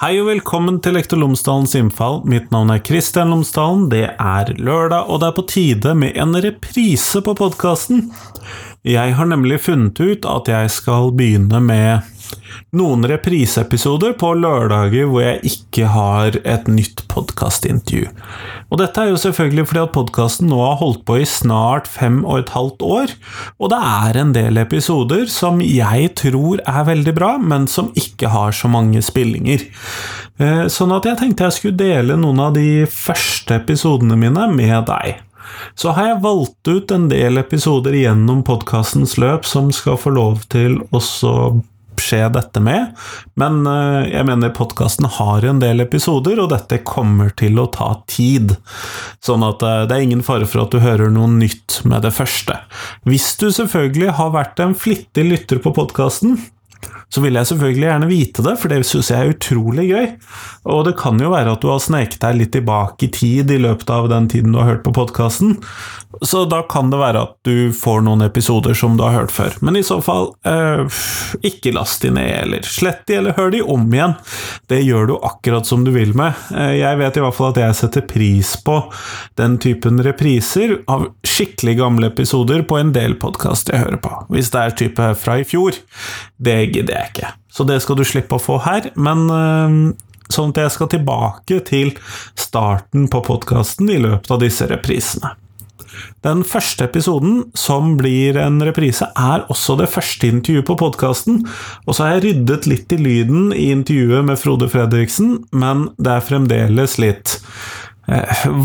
Hei og velkommen til Lektor Lomsdalens innfall. Mitt navn er Kristian Lomsdalen. Det er lørdag, og det er på tide med en reprise på podkasten. Jeg har nemlig funnet ut at jeg skal begynne med noen repriseepisoder på lørdager hvor jeg ikke har et nytt podkastintervju. Og dette er jo selvfølgelig fordi at podkasten nå har holdt på i snart fem og et halvt år, og det er en del episoder som jeg tror er veldig bra, men som ikke har så mange spillinger. Eh, sånn at jeg tenkte jeg skulle dele noen av de første episodene mine med deg. Så har jeg valgt ut en del episoder gjennom podkastens løp som skal få lov til å skje dette med, men eh, jeg mener podkasten har en del episoder, og dette kommer til å ta tid. Sånn at eh, det er ingen fare for at du hører noe nytt med det første. Hvis du selvfølgelig har vært en flittig lytter på podkasten, så vil jeg selvfølgelig gjerne vite det, for det syns jeg er utrolig gøy. Og det kan jo være at du har sneket deg litt tilbake i tid i løpet av den tiden du har hørt på podkasten, så da kan det være at du får noen episoder som du har hørt før. Men i så fall, eh, ikke last de ned, eller slett de, eller hør de om igjen. Det gjør du akkurat som du vil med. Eh, jeg vet i hvert fall at jeg setter pris på den typen repriser av skikkelig gamle episoder på en del podkast jeg hører på. Hvis det er type fra i fjor, det gidder jeg ikke. Så det skal du slippe å få her, men eh, sånn at jeg skal tilbake til starten på podkasten i løpet av disse reprisene. Den første episoden, som blir en reprise, er også det første intervjuet på podkasten. Og så har jeg ryddet litt i lyden i intervjuet med Frode Fredriksen, men det er fremdeles litt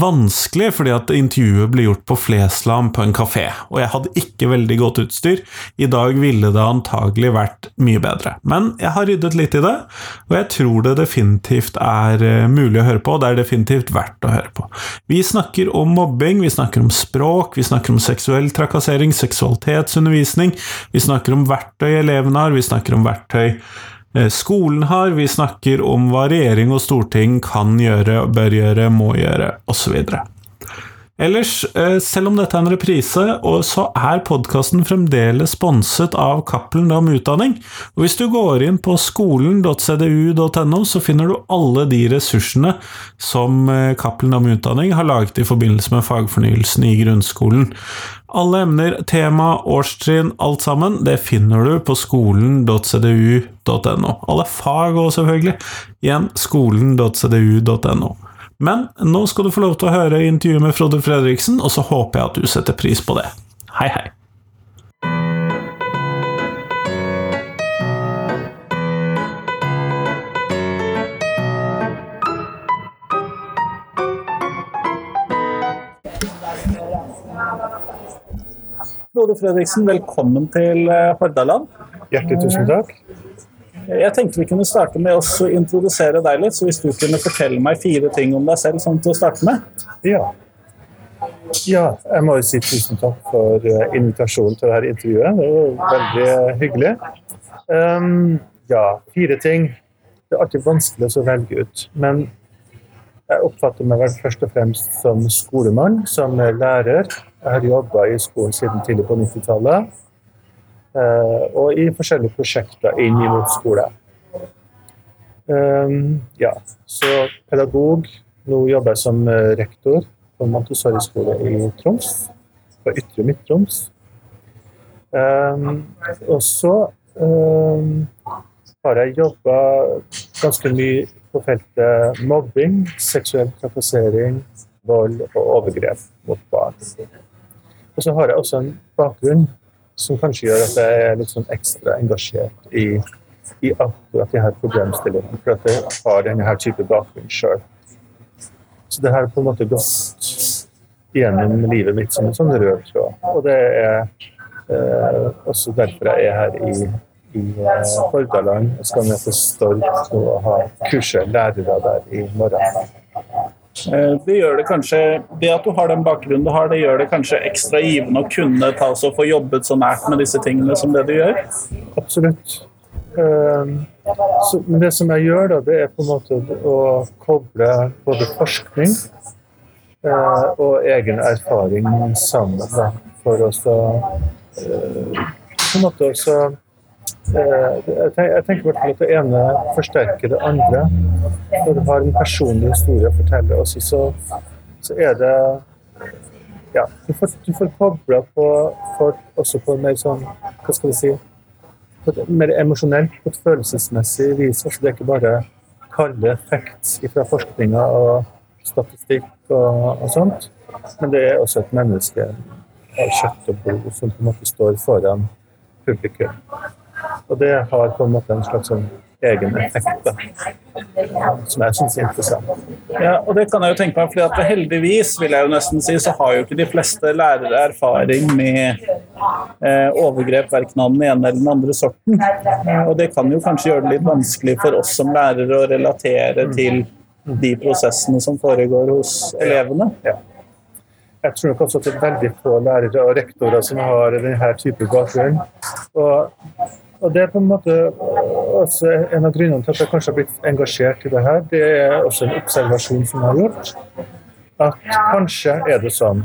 vanskelig, fordi at intervjuet ble gjort på Flesland på en kafé, og jeg hadde ikke veldig godt utstyr. I dag ville det antagelig vært mye bedre. Men jeg har ryddet litt i det, og jeg tror det definitivt er eh, mulig å høre på, og det er definitivt verdt å høre på. Vi snakker om mobbing, vi snakker om språk, vi snakker om seksuell trakassering, seksualitetsundervisning, vi snakker om verktøy elevene har, vi snakker om verktøy Eh, skolen har. Vi snakker om hva regjering og storting kan gjøre, bør gjøre, må gjøre, osv. Ellers, eh, selv om dette er en reprise, så er podkasten fremdeles sponset av Cappelen om Utdanning. Og hvis du går inn på skolen.cdu.no, så finner du alle de ressursene som eh, Cappelen om Utdanning har laget i forbindelse med fagfornyelsen i grunnskolen. Alle emner, tema, årstrinn, alt sammen, det finner du på skolen.cdu.no. Alle fag òg, selvfølgelig. Igjen skolen.cdu.no. Men nå skal du få lov til å høre intervjuet med Frode Fredriksen, og så håper jeg at du setter pris på det. Hei, hei. Frode Fredriksen, velkommen til eh, Hordaland. Hjertelig tusen takk. Jeg tenkte vi kunne starte med å introdusere deg litt, så hvis du kunne fortelle meg fire ting om deg selv sånn til å starte med? Ja. ja. jeg må jo si tusen takk for eh, invitasjonen til dette intervjuet. Det var veldig hyggelig. Um, ja, fire ting. Det er alltid vanskelig å velge ut. Men jeg oppfatter meg vel først og fremst som skolemann, som lærer. Jeg har jobba i skolen siden tidlig på 90-tallet. Eh, og i forskjellige prosjekter inn mot skole. Um, ja, så pedagog. Nå jobber jeg som eh, rektor på Montessori-skole i Troms. På Ytre Midt-Troms. Um, og så um, har jeg jobba ganske mye på feltet mobbing, seksuell trakassering, vold og overgrep mot barn. Og så har jeg også en bakgrunn som kanskje gjør at jeg er litt sånn ekstra engasjert i, i akkurat de problemstillingen. for at jeg har denne her type bakgrunn sjøl. Så det har på en måte gått gjennom livet mitt som en sånn rød tråd. Og det er eh, også derfor jeg er her i i eh, Hordaland. Jeg skal ned til Stord og ha kurset lærere der i morgen. Eh, det gjør det kanskje, det at du har den bakgrunnen du har, det gjør det kanskje ekstra givende å kunne ta og få jobbet så nært med disse tingene som det du gjør? Absolutt. Ehm, så det som jeg gjør, da, det er på en måte å koble både forskning eh, og egen erfaring sammen. Da, for å på en måte også eh, tenker, jeg tenker at det ene forsterker det andre. Når du har en personlig historie å fortelle, også, så, så er det ja, du får, du får kobla på folk også på en mer sånn Hva skal vi si på et mer emosjonelt, et følelsesmessig vis. Så det er ikke bare kalde facts fra forskninga og statistikk og, og, sånt, men det er også et menneske av kjøtt og blod som på en måte står foran publikum. Og det har på en måte en slags sånn egen effekt, som jeg syns er interessant. Ja, og det kan jeg jo tenke meg, at heldigvis vil jeg jo nesten si, så har jo ikke de fleste lærere erfaring med eh, overgrep verken av den ene eller den andre sorten. Eh, og det kan jo kanskje gjøre det litt vanskelig for oss som lærere å relatere til de prosessene som foregår hos elevene. Ja. Jeg tror nok også at det er veldig få lærere og rektorer som har denne type bakgrunn. Og og Det er på en måte også en av grunnene til at jeg kanskje har blitt engasjert i det her. Det er også en observasjon som jeg har gjort. At kanskje er det sånn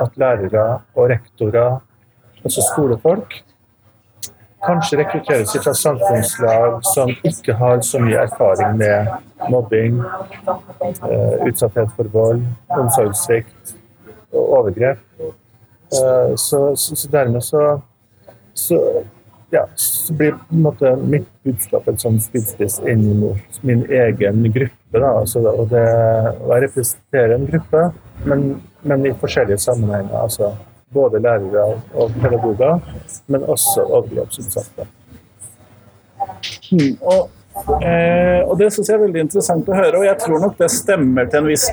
at lærere og rektorer, altså skolefolk, kanskje rekrutteres fra samfunnslag som ikke har så mye erfaring med mobbing, uh, utsatthet for vold, omsorgssvikt og overgrep. Uh, så, så, så, dermed så, så ja, så blir måte mitt budskap en sånn spydspiss inn mot min egen gruppe. Da. Altså, og det, jeg representerer en gruppe, men, men, i forskjellige sammenhenger. Altså, både lærere og pedagoger, men også overgrepsutsatte. Hmm, og, eh, og, det syns jeg er veldig interessant å høre, og jeg tror nok det stemmer til en viss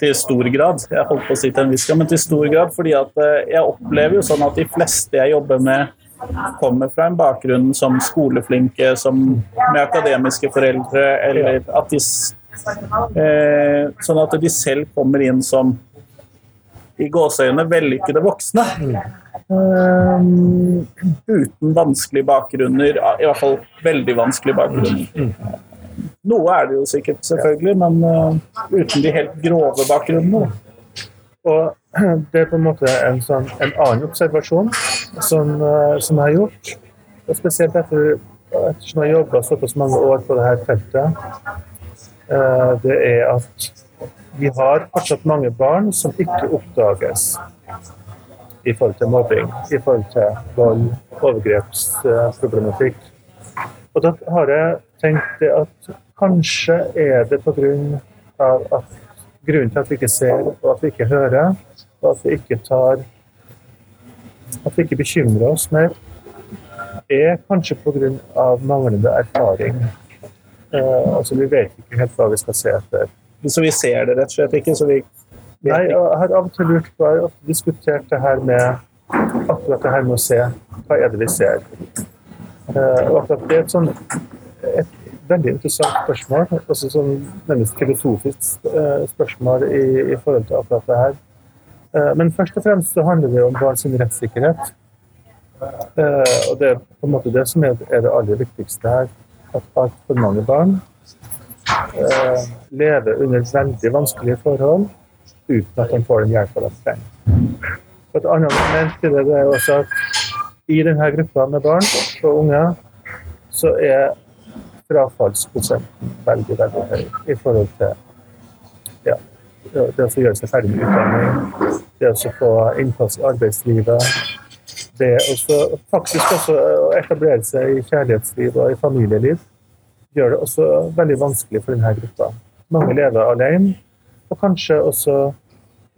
til stor grad. Jeg holdt på å si til en viss grad, men til stor grad, fordi at eh, jeg opplever jo sånn at de fleste jeg jobber med kommer fra en bakgrunn som skoleflinke, som med akademiske foreldre, eller at de eh, Sånn at de selv kommer inn som i gåseøyne vellykkede voksne. Um, uten vanskelige bakgrunner, i hvert fall veldig vanskelige bakgrunner. Noe er det jo sikkert, selvfølgelig, men uh, uten de helt grove bakgrunnene. Og det er på en måte en, sånn, en annen observasjon som, eh, som, jeg har gjort. Og spesielt etter, ettersom jeg har jobba såpass mange år på dette feltet. Eh, det er at vi har fortsatt mange barn som ikke oppdages i forhold til mobbing, i forhold til vold, overgrepsproblematikk. Og da har jeg tenkt at kanskje er det pga. at grunnen til at vi ikke ser og at vi ikke hører, at vi ikke tar At vi ikke bekymrer oss mer, er kanskje pga. manglende erfaring. Eh, altså Vi vet ikke helt hva vi skal se etter. Så vi ser det rett og slett ikke? så vi Nei, jeg har av og til lurt på, jeg har ofte diskutert det her med akkurat det her med å se. Hva er det vi ser? Eh, og akkurat det er et sånn et veldig interessant spørsmål. Også sånn nærmest filosofisk eh, spørsmål i, i, forhold til akkurat det her. Uh, men først og fremst så handler det om barns rettssikkerhet. Uh, og det er på en måte det som er, det aller viktigste her. At altfor mange barn lever under veldig vanskelige forhold uten at de får den hjelpa de trenger. Et annet moment i det, det er også at i denne gruppa med barn og unge så er frafallsprosenten veldig, veldig høy i forhold til ja, det å gjøre seg ferdig med utdanning, det å få innpass i arbeidslivet, det å faktisk også etablere seg i kjærlighetsliv og i familieliv, gjør det også veldig vanskelig for denne gruppa. Mange lever alene, og kanskje også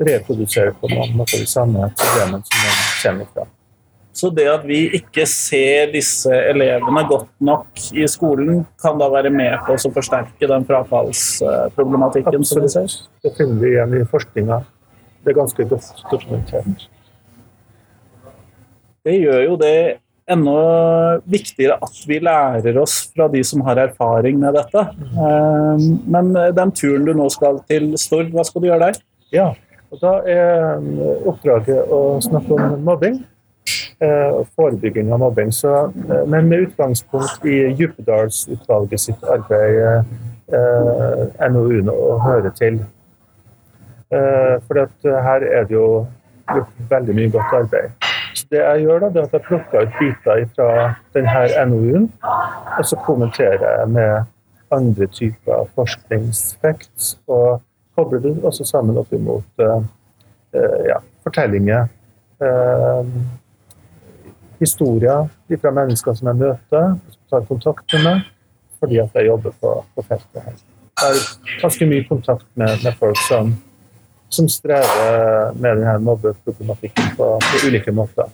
reproduserer på noen måter de samme problemene som de kommer fra. Så det at vi ikke ser disse elevene godt nok i skolen, kan da være med på å forsterke den frafallsproblematikken som vi ser? Det finner vi igjen i forskninga. Det er ganske godt dokumentert. Det gjør jo det enda viktigere at vi lærer oss fra de som har erfaring med dette. Eh, men den turen du nå skal til Stord, hva skal du gjøre der? Ja, og Da er oppdraget å snakke om mobbing. Eh, forebygging av mobbing. Så, eh, men med utgangspunkt i Djupedalsutvalget sitt arbeid, eh, NOU-en å høre til. For her er det jo gjort veldig mye godt arbeid. Så det jeg gjør, da, det er at jeg plukker ut biter fra denne NOU-en, og så kommenterer jeg med andre typer forskningsfacts, og kobler det også sammen opp imot uh, ja, fortellinger. Uh, historier fra mennesker som jeg møter, som tar kontakt med meg, fordi at jeg jobber på, på feltet her. Jeg har ganske mye kontakt med, med folk som, som, strever med denne mobbeproblematikken på, på ulike måter.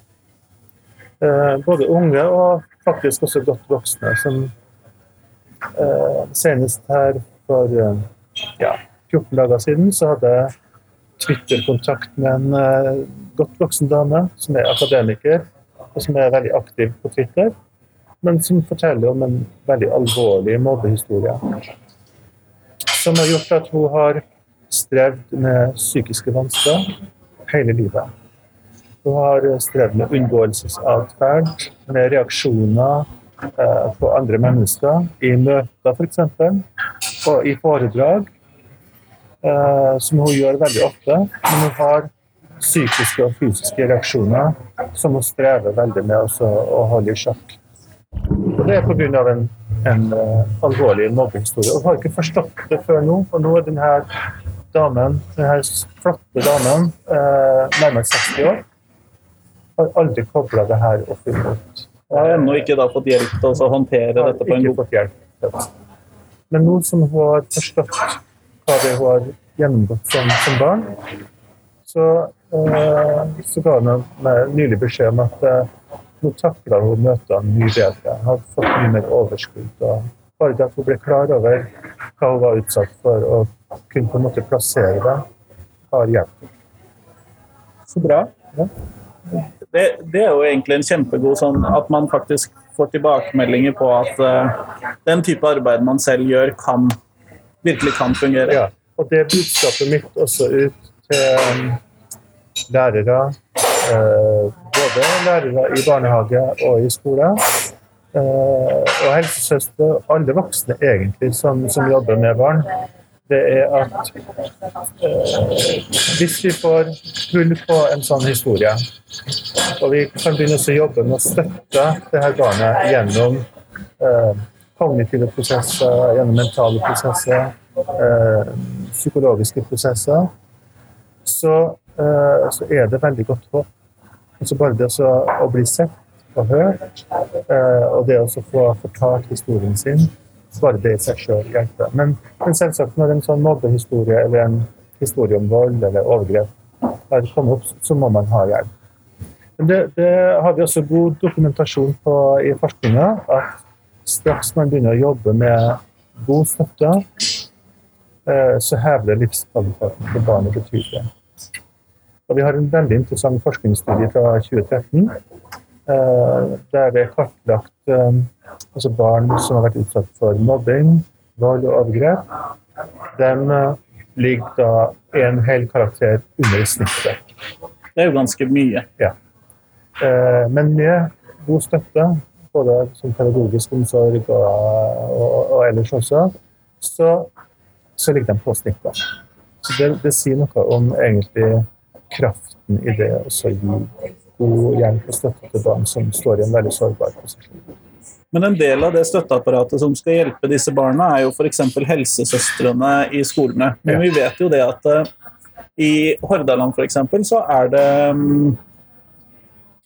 Eh, både unge og faktisk også godt voksne, som eh, senest her for eh, ja, 14 dager siden så hadde jeg Twitter-kontakt med en uh, godt voksen dame som er akademiker, og som er veldig aktiv på Twitter, men som forteller om en veldig alvorlig mobbehistorie. Som har gjort at hun har strevd med psykiske vansker hele livet. Hun har strevd med unngåelsesatferd, med reaksjoner eh, på andre mennesker, i møter f.eks., og i foredrag, eh, som hun gjør veldig ofte. Men hun har psykiske og fysiske reaksjoner som hun strever veldig med også, å holde i sjakk. Og det er pga. en, en uh, alvorlig mobbehistorie. Hun har ikke forstått det før nå. Og nå er denne damen, denne flotte damen, uh, nærmere 60 år, har aldri kobla det her opp imot Jeg har ennå ikke da fått hjelp til å håndtere dette på en god måte. Men nå som hun har forstått hva det hun har gjennomgått som, som barn, så, eh, så ga hun meg nylig beskjed om at eh, nå takler hun møtene mye bedre. Har fått mye mer overskudd. og Bare det at hun ble klar over hva hun var utsatt for, og kunne på en måte plassere det, har hjulpet. Så bra. Ja. Det, det, er jo egentlig en kjempegod sånn at man faktisk får tilbakemeldinger på at uh, den type arbeid man selv gjør, kan, virkelig kan fungere. Ja, og det er budskapet mitt også ut til um, lærere, uh, både lærere i barnehage og i skole. Uh, og helsesøstre, alle voksne egentlig som, som, jobber med barn, det er at eh, hvis vi får hull på en sånn historie, og vi kan begynne å jobbe med å støtte det her barnet gjennom eh, kognitive prosesser, gjennom mentale prosesser, psykologiske prosesser, så, så er det veldig godt håp. Altså bare det å bli sett og hørt, uh, og det å få fortalt historien sin, bare det i seg sjøl hjelper. Men, men, selvsagt, når en sånn mobbehistorie eller en historie om vold eller overgrep har kommet opp, så må man ha hjelp. Men det, det har vi også god dokumentasjon på i forskninga, at straks man begynner å jobbe med god støtte, så hever det livskvaliteten til barnet betydelig. Og vi har en veldig interessant forskningsstudie fra 2013 eh, der det er kartlagt eh, altså barn som har vært utsatt for mobbing, vold og overgrep. De eh, ligger da en hel karakter under snittet. Det er jo ganske mye. Ja. Men med god støtte, både som pedagogisk omsorg og, og, og ellers også, så, så, ligger de på snittet. Så det, det sier noe om egentlig kraften i det å gi god hjelp og støtte til barn som står i en veldig sårbar posisjon. Men en del av det støtteapparatet som skal hjelpe disse barna, er jo f.eks. helsesøstrene i skolene. Men ja. vi vet jo det at uh, i Hordaland f.eks. så er det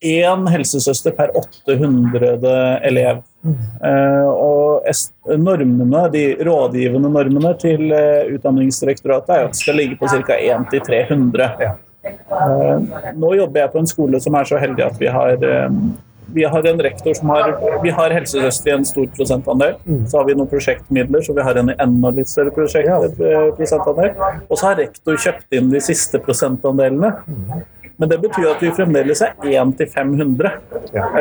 én helsesøster per 800 elev. Mm. Uh, og normene, de rådgivende normene til uh, Utdanningsdirektoratet er at det skal ligge på ca. 1 til 300. Ja. Eh, nå jobber jeg på en skole som er så heldig at vi har eh, vi har en rektor som har Vi har helsesøster i en stor prosentandel. Mm. Så har vi noen prosjektmidler, så vi har en enda litt større prosjekt, ja. prosentandel. Og så har rektor kjøpt inn de siste prosentandelene. Mm. Men det betyr at vi fremdeles er 1 til 500.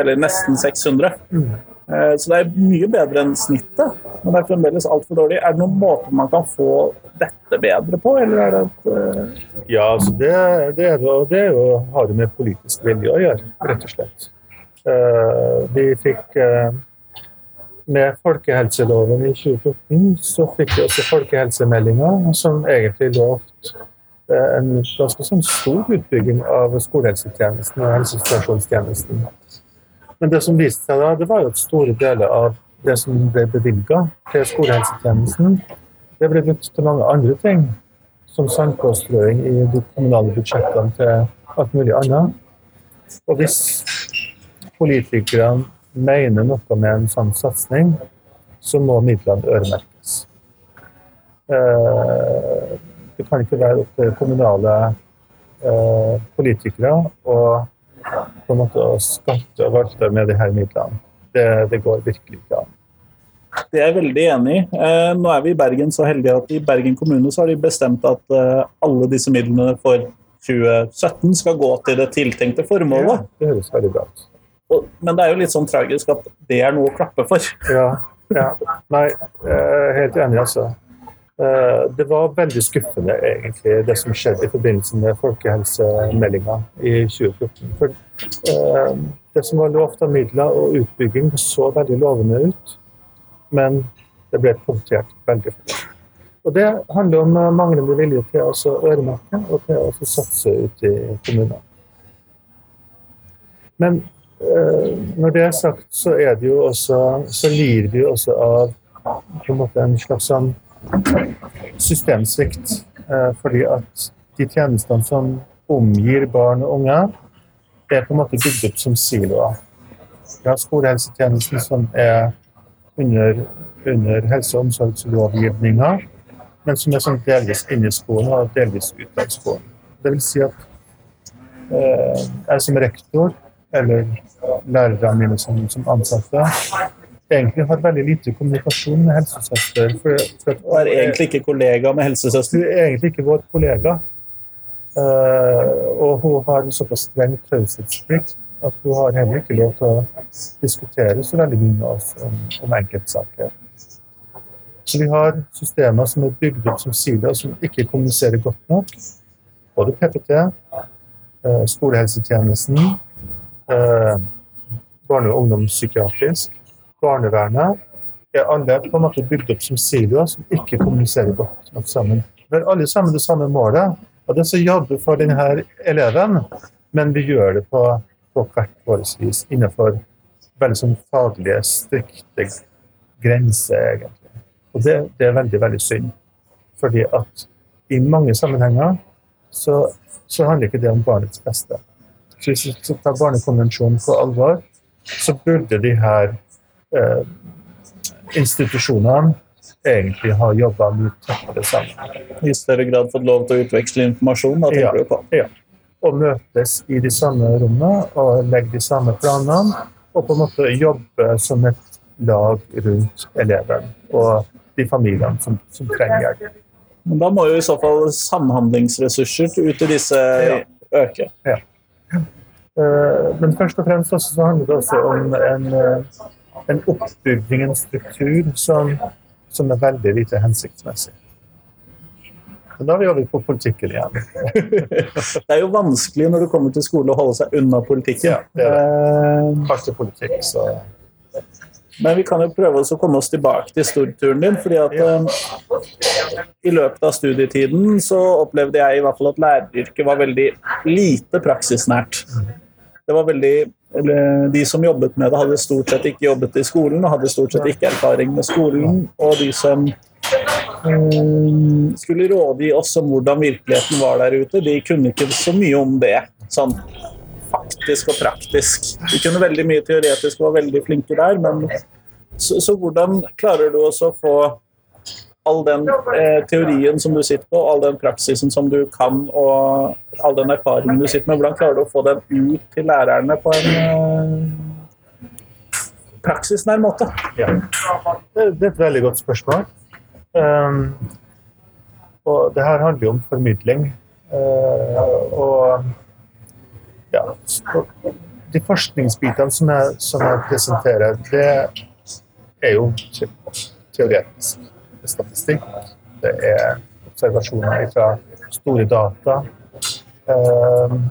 Eller nesten 600. Eh, så det er mye bedre enn snittet, men det er fremdeles altfor dårlig. Er det noen måter man kan få dette bedre på, eller er det et uh... Ja, altså det, det, er, det er jo, har det med politisk vilje å gjøre, rett og slett. Uh, vi fikk Med folkehelseloven i 2014 så fikk vi også folkehelsemeldinga, som egentlig lovte eh, en ganske sånn stor utbygging av skolehelsetjenesten og helsestasjonstjenesten. Men det som viste seg da, det var jo at store deler av det som ble bevilga til skolehelsetjenesten, det ble brukt til mange andre ting. Som sandpåstrøing i de kommunale budsjettene til alt mulig annet. Og hvis politikerne mener noe med en sånn satsing, så må midlene øremerkes. Eh, det kan ikke være opp til kommunale eh, politikere å på en måte å skatte og valte med de her midlene. Det, det går virkelig ikke an. Det er jeg veldig enig i. Eh, nå er vi i Bergen så heldige at i Bergen kommune så har de bestemt at eh, alle disse midlene for 2017 skal gå til det tiltenkte formålet. Ja, det høres veldig bra ut. Men det er jo litt sånn tragisk at det er noe å klappe for. Ja, ja. Nei, jeg er helt enig, altså. Eh, Det var veldig skuffende, egentlig, det som skjedde i forbindelse med folkehelsemeldinga i 2014. For eh, det som var lovt av midler og utbygging, så veldig lovende ut, men det ble punktert veldig fort. Og Det handler om eh, manglende vilje til å øremerke og til å satse ut i kommunene. Men når det er sagt, så er det jo også så lir vi jo også av en en slags sånn systemsvikt. Eh, fordi at de tjenestene som omgir barn og unge, er på en måte bygd opp som siloer. Vi har skolehelsetjenesten som er under, under helse- og omsorgslovgivninga, men som er sånn delvis inne i skolen og delvis ut av skolen. Det vil si at eh, jeg som rektor, eller lærerne mine som, som ansatte, egentlig har veldig lite kommunikasjon med helsesøster. For, for at, Og er egentlig ikke kollega med helsesøster. hun er egentlig ikke vår kollega. Uh, og hun har en såpass streng taushetsplikt at hun har heller ikke lov til å diskutere så veldig mye med oss om, om enkeltsaker. Så vi har systemer som er bygd opp som siloer, som ikke kommuniserer godt nok. Både PPT, eh, skolehelsetjenesten, eh, barne- og ungdomspsykiatrisk, barnevernet er alle på en måte bygd opp som siloer som ikke kommuniserer godt sammen. Vi har alle sammen det samme målet, og det er å jobbe for denne eleven, men vi gjør det på, på hvert vårt vis innenfor veldig sånn faglige, strikte grenser, egentlig. Og det, det er veldig, veldig synd. Fordi at i mange sammenhenger så, så handler ikke det om barnets beste. Så hvis vi tar Barnekonvensjonen på alvor, så burde de her eh, institusjonene egentlig har jobba mye tettere sammen. I større grad fått lov til å utveksle informasjon. Da tenker Ja. du på. Ja. Og møtes i de samme rommene og legge de samme planene. Og på en måte jobbe som et lag rundt eleven og de familiene som, som trenger hjelp. Men da må jo i så fall samhandlingsressurser ut til disse Ja. øke. Ja. Men først og fremst så handler det også om en, eh, en oppbygging, en struktur, som, som er veldig lite hensiktsmessig. Men da er vi over på politikken igjen. Det er jo vanskelig når du kommer til skole å holde seg unna politikken. Ja, det er Eh, Kanskje politikk, så Men vi kan jo prøve å komme oss tilbake til storturen din. fordi at eh, I løpet av studietiden så opplevde jeg i hvert fall at læreryrket var veldig lite praksisnært. Det var veldig De som jobbet med det, hadde stort sett ikke jobbet i skolen og hadde stort sett ikke erfaring med skolen. Og de som um, skulle rådgi oss om hvordan virkeligheten var der ute, de kunne ikke så mye om det. Sånn faktisk og praktisk. De kunne veldig mye teoretisk og var veldig flinke der, men så, så hvordan klarer du også å få all den eh, teorien som du sitter på, all den praksisen som du kan, og all den erfaringen du sitter med, hvordan klarer du å få den ut til lærerne på en eh, praksisnær måte? Ja. Det, det er et veldig godt spørsmål. Um, og det her handler jo om formidling. Uh, og ja, de forskningsbitene som jeg, som jeg presenterer, det er jo teoretisk. Statistikk, det er observasjoner fra store data. Um,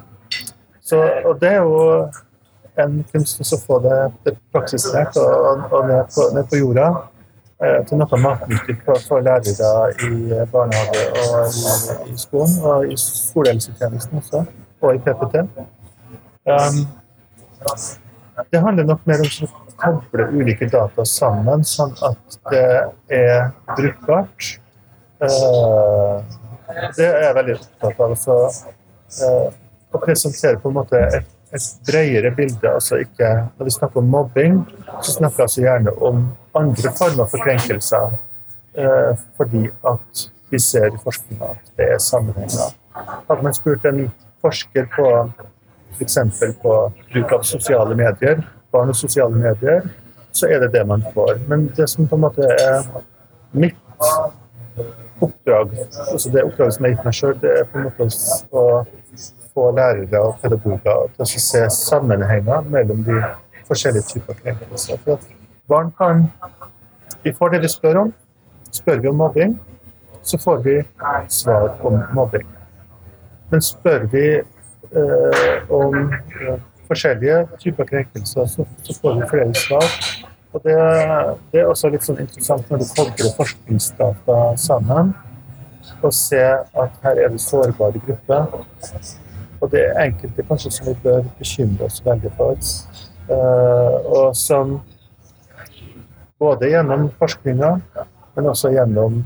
så, og det er jo en kunst å få det, det praksisnært og, og ned, på, ned på jorda. eh, til noe matnyttig for, for lærere i barnehage og i, i skolen, og i skolehelsetjenesten også, og i PPT. Um, det handler nok mer om koble ulike data sammen, sånn at det er brukbart. Uh, det er jeg veldig opptatt av. Altså, å presentere på en måte et, et bredere bilde. altså ikke, Når vi snakker om mobbing, så snakker vi altså gjerne om andre former for krenkelser. Uh, fordi at vi ser i forskninga at det er sammenhenger. Hadde man spurt en forsker på f.eks. på bruk av sosiale medier, barn og sosiale medier, så er det det man får. Men det som på en måte er mitt oppdrag, altså det oppdraget som jeg har gitt meg sjøl, det er på en måte å få lærere og pedagoger til å se sammenhenger mellom de forskjellige typer krenkelser. For at barn kan Vi får det vi spør om. Spør vi om mobbing, så får vi svar om mobbing. Men spør vi eh, om eh, forskjellige typer krenkelser, så, så, får vi flere svar. Og det, det, er også litt sånn interessant når du kobler forskningsdata sammen og ser at her er det sårbare grupper. Og det er enkelte kanskje som vi bør bekymre oss veldig for. Uh, og som både gjennom forskninga, men også gjennom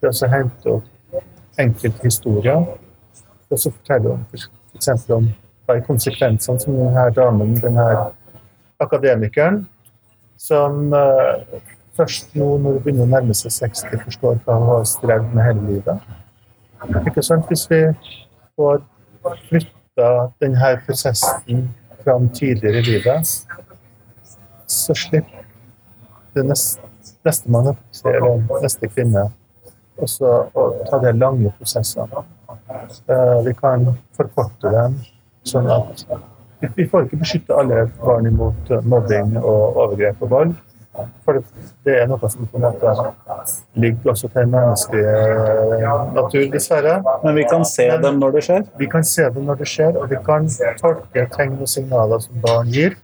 det å hente opp enkelthistorier. Og så fortelle om f.eks. om hva er konsekvensene som denne damen, denne akademikeren, som uh, først nå når hun begynner å nærme seg 60, forstår hva hun har strevd med hele livet. Ikke sant? Hvis vi får flytta denne prosessen fram tidligere i livet, så slipper det neste, neste mann eller neste kvinne også å ta de lange prosessene. Uh, vi kan forkorte dem sånn at vi får ikke beskytte alle barn imot mobbing og overgrep og vold. For det er noe som på en måte ligger også til menneskelig natur, dessverre. Men vi kan se Men, dem når det skjer? Vi kan se dem når det skjer, og vi kan tolke tegn og signaler som barn gir.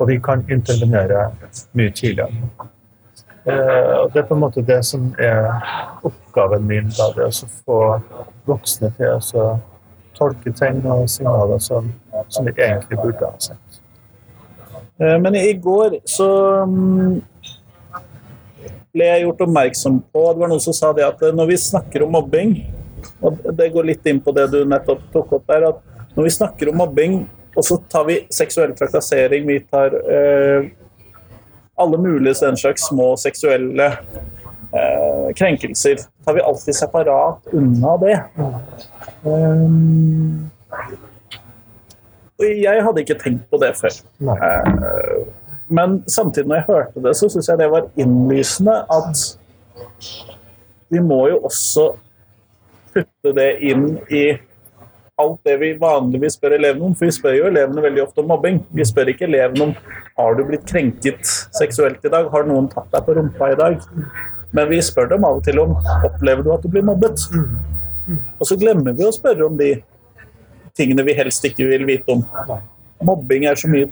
Og vi kan intervenere mye tidligere. Eh, og Det er på en måte det som er oppgaven min. da, det å få voksne til å tolke tegn og signaler som, som vi egentlig burde ha sett. Eh, men i går så mm, ble jeg gjort oppmerksom på Det var noen som sa det at eh, når vi snakker om mobbing, og det går litt inn på det du nettopp tok opp der, at når vi snakker om mobbing, og så tar vi seksuell trakassering, vi tar eh, alle mulige den slags små seksuelle eh, krenkelser, tar vi alltid separat unna det. Um, jeg hadde ikke tenkt på det før. Eh, men samtidig, når jeg hørte det, så syns jeg det var innlysende at vi må jo også putte det inn i alt det vi vanligvis spør elevene om. For vi spør jo elevene veldig ofte om mobbing. Vi spør ikke elevene om har du blitt krenket seksuelt i dag, har noen tatt deg på rumpa i dag? Men vi spør dem av og til om opplever du at du blir mobbet. Og så glemmer vi å spørre om de tingene vi helst ikke vil vite om. Mobbing er så mye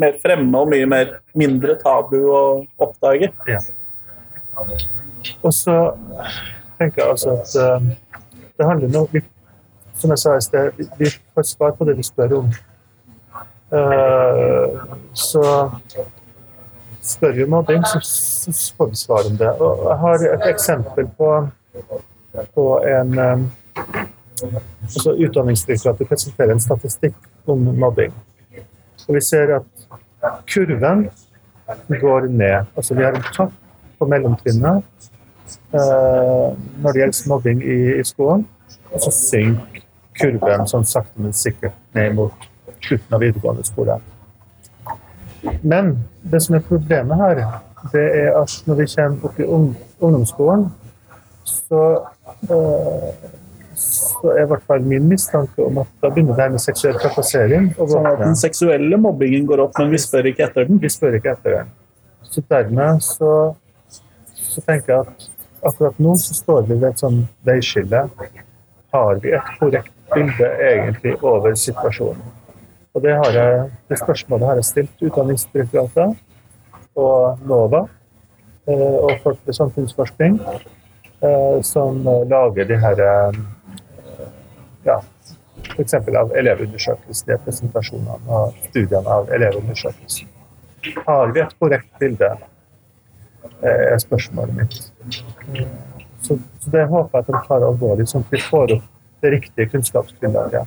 mer fremme og mye mer, mindre tabu å oppdage. Ja. Og så tenker jeg altså at uh, det handler om Som jeg sa i sted, vi får svar på det vi spør om. Uh, så spør vi mobbing, så, får vi svar om det. Og jeg har et eksempel på, på en um, altså Utdanningsdirektoratet presenterer en statistikk om mobbing. Og vi ser at kurven går ned. Altså vi har en topp på mellomtrinnet eh, når det gjelder mobbing i, i, skolen. Og så synker kurven sånn sakte, men sikkert ned mot slutten av videregående skole. Men det som er problemet her, det er at når vi kommer opp i ungdomsskolen, så eh, så er i hvert fall min mistanke om at da begynner det her med seksuell trakassering. Sånn at den seksuelle mobbingen går opp, men vi spør ikke etter den? Vi spør ikke etter den. Så dermed så, så tenker jeg at akkurat nå så står vi ved et sånn veiskille. Har vi et korrekt bilde egentlig over situasjonen? Og det, har jeg, det spørsmålet har jeg stilt Utdanningsdirektoratet og NOVA. eh, og folk ved samfunnsforskning eh, som lager de her eh, ja, f.eks. av elevundersøkelsen, de presentasjonene og studiene av elevundersøkelsen. Har vi et korrekt bilde, er spørsmålet mitt. Så det håper jeg at de tar alvorlig, sånn at vi får opp det riktige kunnskapsgrunnlaget.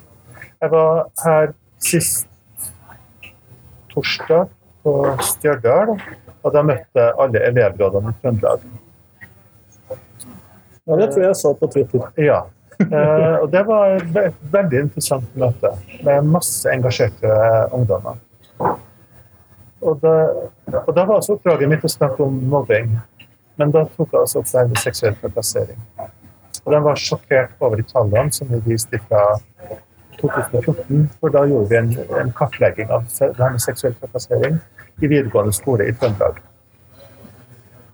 Jeg var her sist torsdag på Stjørdal, og da møtte jeg alle elevrådene i Trøndelag. Ja, det tror jeg jeg så på Twitter. Ja. Eh, og det var et veldig interessant møte med masse engasjerte ungdommer. Og da, og da var også oppdraget mitt å snakke om mobbing, men da tok jeg også opp det med seksuell trakassering. Og de var sjokkert over de tallene som vi viste fra 2014, for da gjorde vi en, en kartlegging av det her med seksuell trakassering i videregående skole i Trøndelag.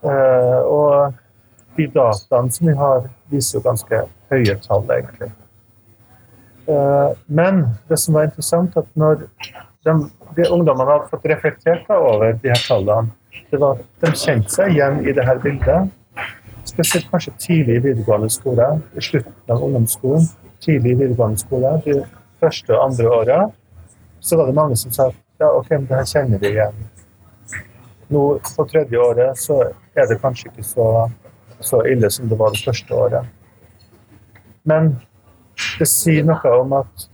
Uh, og de dataene som vi har, viser jo ganske høye tall, egentlig. Uh, Men det som var interessant, at når de, de ungdommene hadde fått reflektert over de her tallene, det var at de kjente seg igjen i det her bildet. Spesielt kanskje tidlig i videregående skole, i slutten av ungdomsskolen, tidlig i videregående skole, de første og andre året, så var det mange som sa ja, OK, men det her kjenner vi igjen. Nå på tredje året så er det kanskje ikke så, så ille som det var det første året. Men det sier noe om at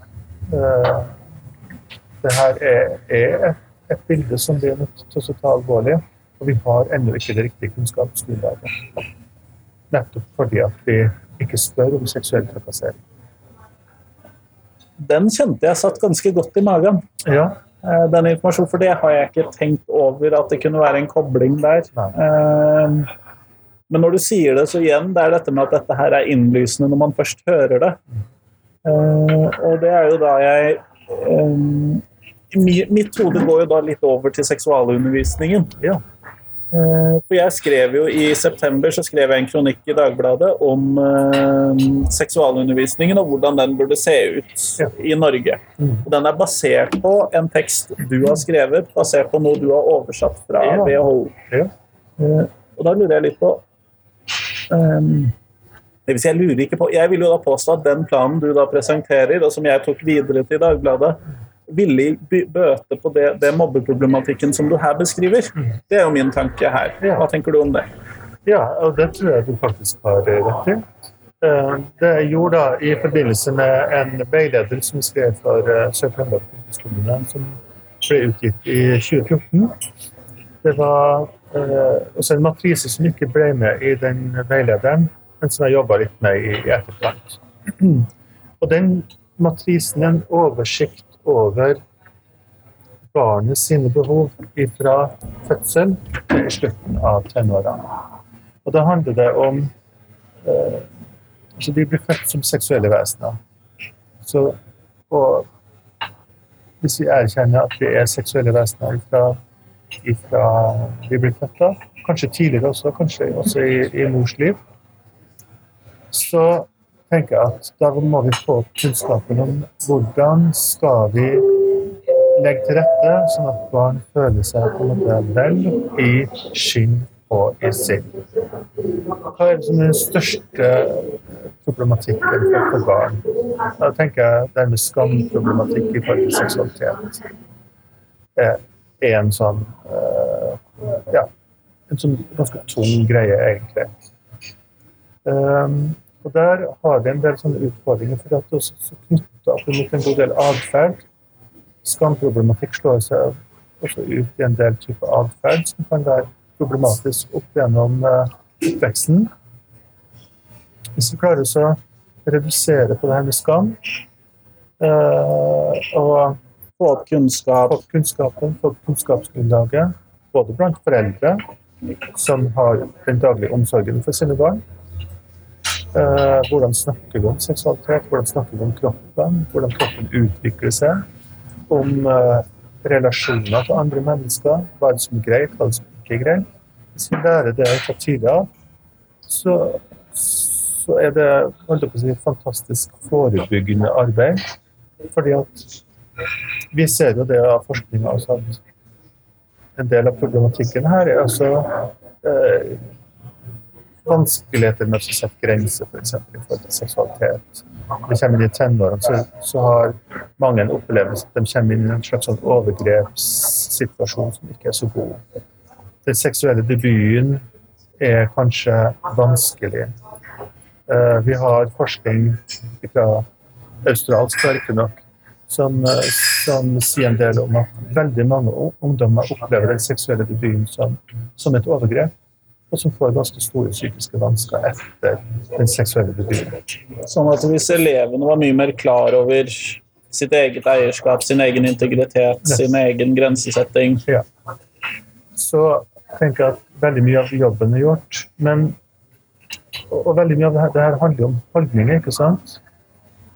uh, det her er, er et, et bilde som vi er nødt til å ta alvorlig. Og vi har ennå ikke det riktige kunnskapsgrunnlaget. Nettopp fordi at vi ikke spør om seksuell trakassering. Den kjente jeg satt ganske godt i magen. Ja, eh, Den informasjonen, For det har jeg ikke tenkt over at det kunne være en kobling der. Nei. Eh, Men når du sier det, så igjen, det er dette med at dette her er innlysende når man først hører det. Eh, Og det er jo da jeg Mitt hode går jo da litt over til seksualundervisningen. ja. Eh, For jeg skrev jo I september så skrev jeg en kronikk i Dagbladet om eh, seksualundervisningen og hvordan den burde se ut Ja. i Norge. Mm. Og Den er basert på en tekst du har skrevet, basert på noe du har oversatt fra Ja. WHO. Ja. Eh, og da lurer jeg litt på um, det vil si, jeg lurer ikke på, jeg vil jo da påstå at den planen du da presenterer, og som jeg tok videre til Dagbladet, ville by- bøte på det, det mobbeproblematikken som du her beskriver. Det er jo min tanke her. Hva tenker du om det? Ja, og det tror jeg du faktisk har rett i. Eh, Det jeg gjorde da i forbindelse med en veileder som skrev for eh, Sør-Trøndelag fylkeskommune, som ble utgitt i 2014, det var eh, også en matrise som ikke ble med i den veilederen, men som jeg jobba litt med i, i etterkant. Og den matrisen er en oversikt over barnet sine behov fra fødsel til slutten av tenårene. Og da handler det om eh, altså De blir født som seksuelle vesener. Så, og hvis vi erkjenner at vi er seksuelle vesener ifra, fra vi blir født da, kanskje tidligere også, kanskje også i, i mors liv, så tenker at da må vi få kunnskapen om hvordan skal vi legge til rette sånn at barn føler seg på en måte vel i skinn og i sinn. Hva er den største problematikken for, barn? Da tenker jeg dermed skamproblematikk i forhold til seksualitet. Er, er en sånn eh, ja, en sånn ganske tung greie, egentlig. Um, og der har vi en del sånne utfordringer, for at det også er knytta opp mot en god del atferd. Skamproblematikk slår seg også ut i en del type atferd som kan være problematisk opp gjennom eh, oppveksten. Hvis vi klarer å redusere på det her med skam, eh, og Få opp kunnskap. kunnskapen, opp kunnskapsgrunnlaget, både blant foreldre som har den daglige omsorgen for sine barn. Eh, hvordan snakker vi om seksualitet, hvordan snakker vi om kroppen, hvordan kroppen utvikler seg. Om eh, relasjoner til andre mennesker, hva er det som er greit, hva er det som ikke er greit. Hvis vi lærer det fra tidlig av, så, så er det holdt på å si, fantastisk forebyggende arbeid. Fordi at vi ser jo det av forskninga at en del av problematikken her er altså eh, vanskeligheter med å sette grenser, f.eks. i forhold til seksualitet. Når de kommer inn i tenårene, så, så har mange en opplevelse at de kommer inn i en slags sånn overgrepssituasjon som ikke er så god. Den seksuelle debuten er kanskje vanskelig. Eh, vi har forskning fra australsk riktignok som, eh, som sier en del om at veldig mange ungdommer opplever den seksuelle debuten som, som et overgrep og som får ganske store psykiske vansker etter den seksuelle betydningen. Sånn at hvis elevene var mye mer klar over sitt eget eierskap, sin egen integritet, yes. sin egen grensesetting ja. Så tenker jeg at veldig mye av jobben er gjort. Men, og, veldig mye av det her, det her handler om holdninger, ikke sant?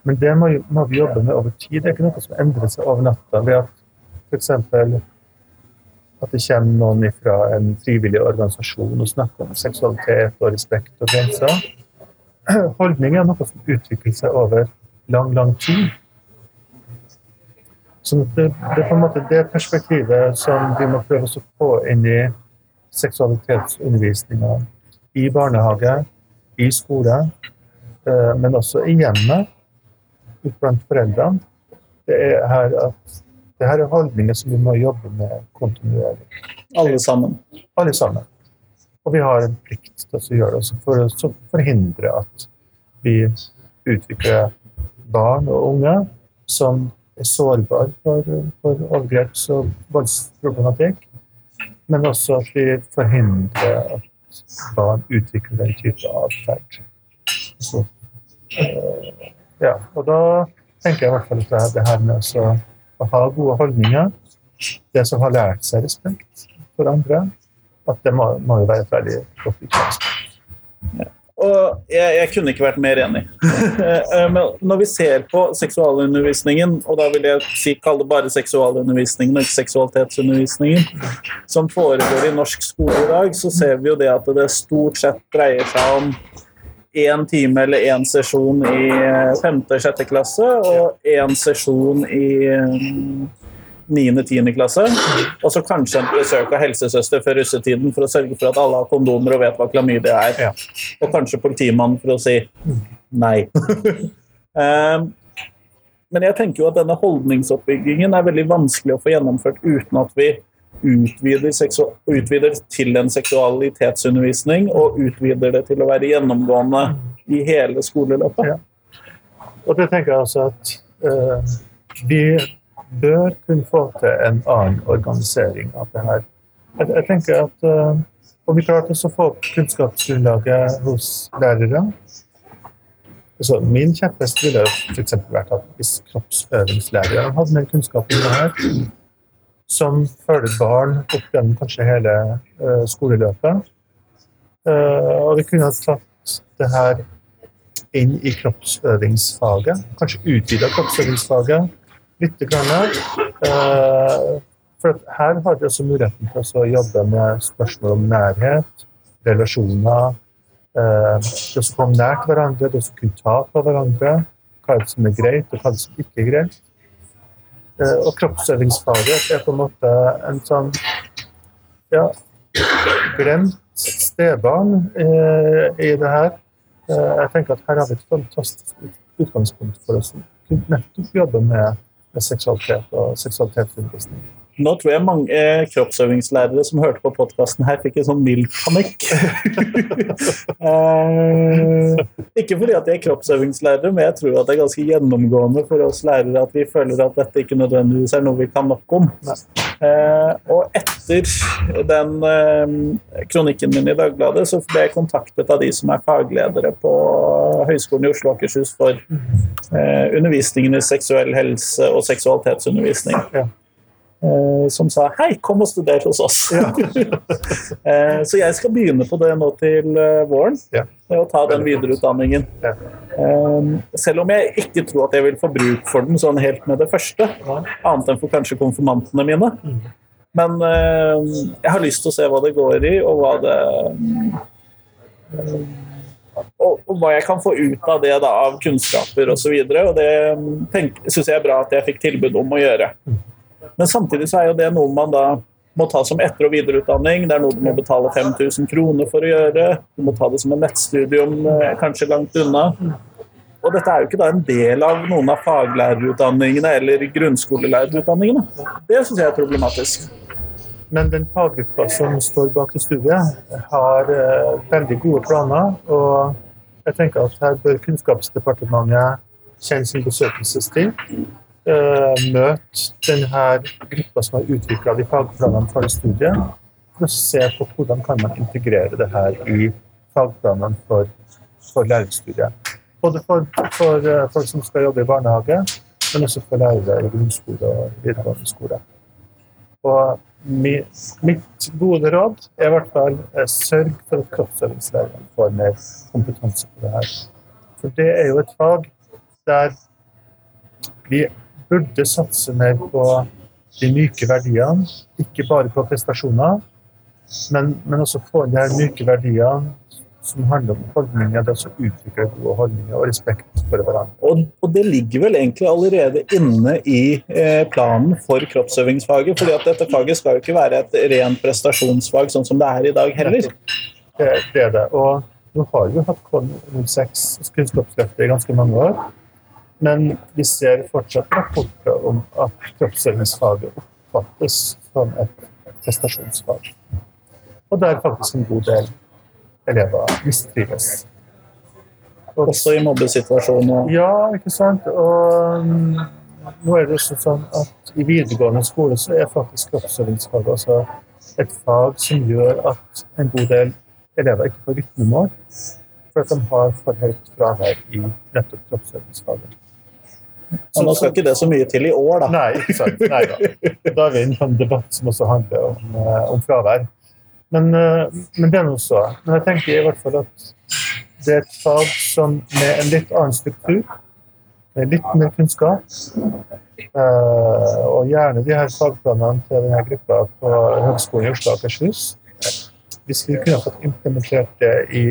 Men det må, må, vi jobbe med over tid. Det er ikke noe som endrer seg over natta. ved at f.eks at det kommer noen fra en frivillig organisasjon og snakker om seksualitet og respekt og grenser. Holdning er noe som utvikler seg over lang, lang tid. Så det, det, er på en måte det perspektivet som vi må prøve å få inn i seksualitetsundervisninga i barnehage, i skole, eh, men også i hjemmet, blant foreldrene. Det er her at det her er holdninger som vi må jobbe med kontinuerlig. Alle sammen? Alle sammen. Og vi har en plikt til å gjøre det for å forhindre at vi utvikler barn og unge som er sårbare for, for overgreps- og voldsproblematikk. Men også at vi forhindrer at barn utvikler den type atferd. Øh, ja, og da tenker jeg i hvert fall at det her med å å ha gode holdninger. Det som har lært seg respekt for andre, at det må, må jo være et veldig godt utgangspunkt. Og jeg, jeg, kunne ikke vært mer enig. Eh, men når vi ser på seksualundervisningen, og da vil jeg si, kalle det bare seksualundervisningen og seksualitetsundervisningen, som foregår i norsk skole i dag, så ser vi jo det at det stort sett dreier seg om én time eller én sesjon i eh, femte og sjette klasse og én sesjon i mm, niende-tiende klasse. Og så kanskje en besøk av helsesøster før russetiden for å sørge for at alle har kondomer og vet hva klamydia er. Ja. Og kanskje politimannen for å si nei. um, men jeg tenker jo at denne holdningsoppbyggingen er veldig vanskelig å få gjennomført uten at vi utvider, utvider, til en seksualitetsundervisning og utvider det til å være gjennomgående i hele skoleløpet. Ja. Og det tenker jeg altså at uh, vi bør kunne få til en annen organisering av det her. Jeg, jeg tenker at uh, om vi klarte å få opp kunnskapsgrunnlaget hos lærere altså, Min kjepphest ville f.eks. vært at hvis kroppsøvingslærere hadde mer kunnskap om det her, som følger barn opp gjennom kanskje hele uh, skoleløpet. Uh, og vi kunne ha tatt det her inn i kroppsøvingsfaget. Kanskje utvida kroppsøvingsfaget litt. Grann, uh, for her har vi også muligheten til å jobbe med spørsmål om nærhet, relasjoner. det å komme til hverandre, det å kunne ta på hverandre. Hva er det som er greit, og hva er det som ikke er greit. Eh, og kroppsøvingsfaget er på en måte en sånn ja, glemt stebarn eh, i det her. Eh, jeg tenker at her har vi et fantastisk utgangspunkt for som nettopp jobber med, med seksualitet og seksualitetsundervisning. Nå tror jeg mange eh, kroppsøvingslærere som hørte på podkasten her, fikk en sånn mild panikk. eh, ikke fordi at de er kroppsøvingslærere, men jeg tror at det er ganske gjennomgående for oss lærere at vi føler at dette ikke nødvendigvis er noe vi kan nok om. Eh, og etter den eh, kronikken min i Dagbladet, så ble jeg kontaktet av de som er fagledere på Høgskolen i Oslo og Akershus for eh, undervisningen i seksuell helse og seksualitetsundervisning. Ja. Eh, som sa 'hei, kom og studer hos oss'. Ja. Eh, så jeg skal begynne på det nå til eh, våren. Ja. Og ta den videreutdanningen. Ja. Selv om jeg ikke tror at jeg vil få bruk for den sånn helt med det første. Annet enn for kanskje konfirmantene mine. Mm. Men jeg har lyst til å se hva det går i, og hva det og, og, hva jeg kan få ut av det da, av kunnskaper osv. Og, så og det syns jeg er bra at jeg fikk tilbud om å gjøre. Men samtidig så er jo det noe man da må ta som etter- og videreutdanning. Det er noe du må betale 5000 kroner for å gjøre. Du må ta det som en nettstudium eh, kanskje langt unna. Og dette er jo ikke da en del av noen av faglærerutdanningene eller grunnskolelærerutdanningene. Det syns jeg er problematisk. Men den faggruppa som står bak det studiet, har eh, veldig gode planer. Og jeg tenker at her bør Kunnskapsdepartementet kjenne sin besøkelsestid. Uh, møte denne gruppa som har utvikla de fagplanene for studiet, for å se på hvordan kan man integrere det her i fagplanene for, for lærerstudiet. Både for, for uh, folk som skal jobbe i barnehage, men også for lærere i grunnskole og videregående skole. Og mitt, gode råd er i hvert fall uh, sørg for at kroppsøvingslærerne får mer kompetanse på det her. For det er jo et fag der vi burde satse mer på de myke verdiene, ikke bare på prestasjoner, men, men også få inn de her myke verdiene som handler om holdninger, det å utvikle gode holdninger og respekt for hverandre. Og, og, det ligger vel egentlig allerede inne i eh, planen for kroppsøvingsfaget. fordi at dette faget skal jo ikke være et rent prestasjonsfag sånn som det er i dag heller. Det, det er det. Og nå har vi hatt KON06 Kunnskapsløftet i ganske mange år. Men vi ser fortsatt rapporter om at kroppsøvingsfaget oppfattes som et prestasjonsfag. Og der faktisk en god del elever mistrives. Også i mobbesituasjoner? Ja, ikke sant. Og um, nå er det også sånn at i videregående skole så er faktisk kroppsøvingsfaget også et fag som gjør at en god del elever ikke får rytmemål. For at de har for høyt fravær i nettopp kroppsøvingsfaget. Så nå skal ikke det så mye til i år, da. Nei, ikke sant. Nei da. Da er vi inne på en debatt som også handler om, eh, om fravær. Men, eh, men det nå så. Men jeg tenker i hvert fall at det er et fag som med en litt annen struktur, med litt mer kunnskap, eh, og gjerne de her fagplanene til denne gruppa på Høgskolen i Oslo og Akershus Hvis vi kunne fått implementert det i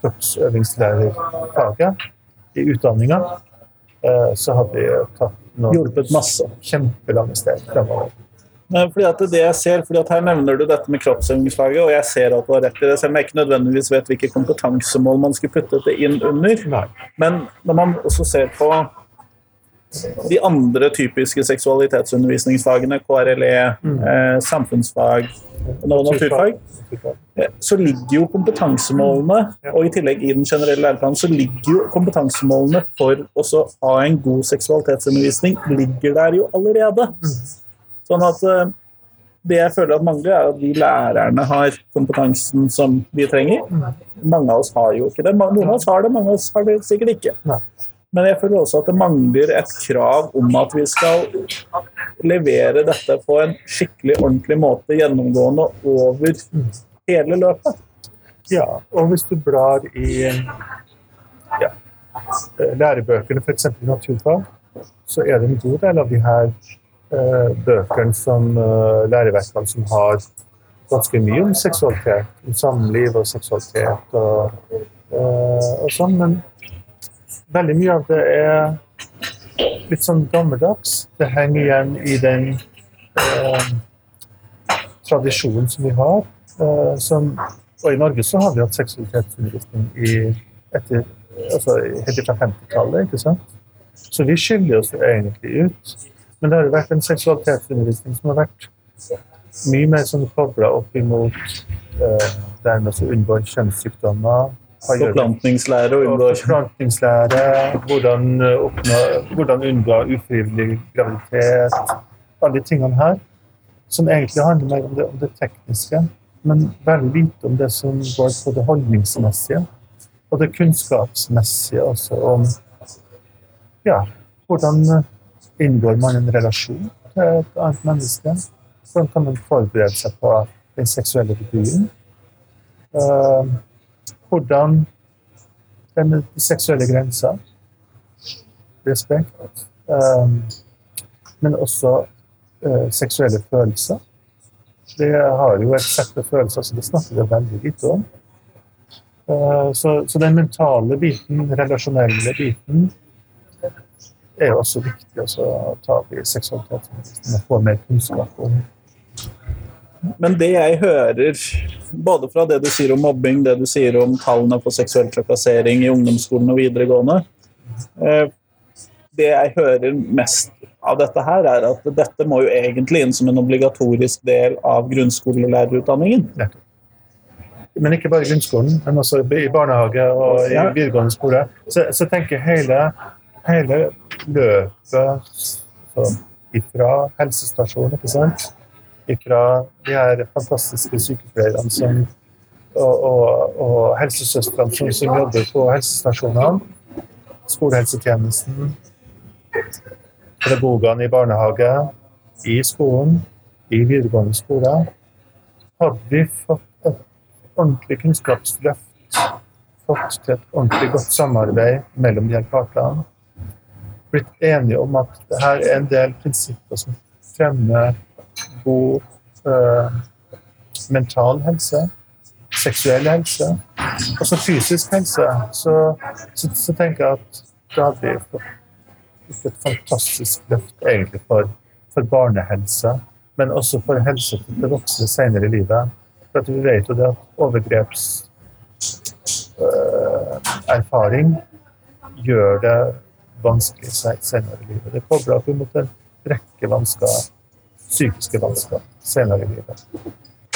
kroppsøvingslærerfaget i utdanninga, så hadde vi tatt noen Hjulpet masse. kjempelange steg fremover. Fordi at det jeg ser, fordi at Her nevner du dette med kroppsøvingsfaget, og jeg ser at du har rett i det, selv om jeg ikke nødvendigvis vet hvilke kompetansemål man skulle putte det inn under. Nei. Men når man også ser på de andre typiske seksualitetsundervisningsfagene, KRLE, Mm. eh, samfunnsfag og naturfag, eh, så ligger jo kompetansemålene, og i tillegg i den generelle læreplanen, så ligger jo kompetansemålene for å ha en god seksualitetsundervisning ligger der jo allerede. Sånn at eh, det jeg føler at mangler, er at vi lærerne har kompetansen som vi trenger. Mange av oss har jo ikke det. Noen av oss har det, mange av oss har det sikkert ikke. Men jeg føler også at det mangler et krav om at vi skal levere dette på en skikkelig ordentlig måte gjennomgående over hele løpet. Ja, og hvis du blar i ja, eh, lærebøkene, f.eks. i naturfag, så er det en god del av de her eh, bøkene som eh, læreverkene som har ganske mye om seksualitet, om samliv og seksualitet og, og sånn, men veldig mye av det er litt sånn gammeldags. Det henger igjen i den eh, tradisjonen som vi har. Eh, som, og i Norge så har vi hatt seksualitetsundervisning i, etter, altså, helt fra 50-tallet, ikke sant? Så vi skiller oss egentlig ut. Men det har jo vært en seksualitetsundervisning som har vært mye mer sånn kobla opp imot eh, dermed å unngå kjønnssykdommer. Forplantningslære og unngå forplantningslære, hvordan, eh, oppnå, hvordan unngå ufrivillig graviditet. Alle de tingene her. Som egentlig handler mer om det, om det tekniske, men veldig lite om det som går på det holdningsmessige. Og det kunnskapsmessige også om ja, hvordan inngår man en relasjon til et annet menneske. Hvordan kan man forberede seg på den seksuelle debuten? Eh, hvordan den seksuelle grensa. Respekt. Um, men også uh, seksuelle følelser. Det har jo et sett med følelser, så det snakker vi veldig lite om. Uh, så, så den mentale biten, den relasjonelle biten, er jo også viktig å ta opp i seksualiteten. Få mer kunnskap om. Men det jeg hører, både fra det du sier om mobbing, det du sier om tallene for seksuell trakassering i ungdomsskolen og videregående eh, Det jeg hører mest av dette her, er at dette må jo egentlig inn som en obligatorisk del av grunnskolelærerutdanningen. Ja. Men ikke bare i grunnskolen, men også i barnehage og i videregående skole. Så, så tenker hele, hele løpet så, ifra helsestasjonen, ikke sant? Ifra de her fantastiske sykepleierne som, og, og, og helsesøstrene som, som jobber på helsestasjonene, skolehelsetjenesten, pedagogene i barnehage, i skolen, i videregående skole. Hadde vi fått et ordentlig kunnskapsløft, fått til et ordentlig godt samarbeid mellom de her partene, blitt enige om at det her er en del prinsipper som fremmer god øh, mental helse, seksuell helse, også fysisk helse, så, så, så tenker jeg at da hadde vi fått et fantastisk løft egentlig for, for barnehelse, men også for helse til voksne senere i livet. For at vi vet jo det at overgrepserfaring gjør det vanskelig se- senere i livet. Det kobler opp mot en rekke vansker, psykiske vansker senere i livet.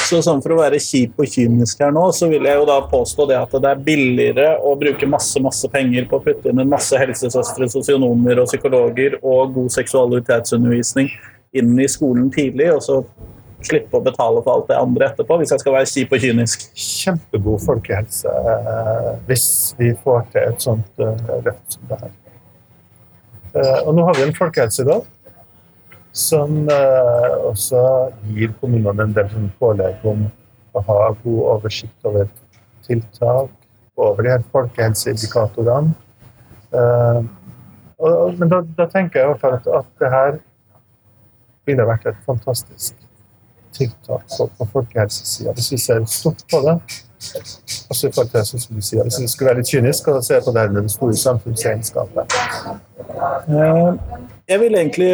Så sånn For å være kjip og kynisk her nå, så vil jeg jo da påstå det at det er billigere å bruke masse masse penger på å putte inn en masse helsesøstre, sosionomer og psykologer og god seksualitetsundervisning inn i skolen tidlig, og så slippe å betale for alt det andre etterpå, hvis jeg skal være kjip og kynisk. Kjempegod folkehelse eh, hvis vi får til et sånt eh, løft som det her. Eh, og nå har vi en folkehelselov som eh, også gir kommunene en del sånn pålegg om å ha god oversikt over tiltak, over de her folkehelseindikatorene. Eh, men da, da tenker jeg i hvert fall at, at det her ville vært et fantastisk tiltak på, på folkehelsesida, hvis vi ser stort på det. Også i forhold til det som du sier, Hvis vi skulle være litt kynisk og se på det her med det store samfunnsregnskapet. Eh, Jeg vil egentlig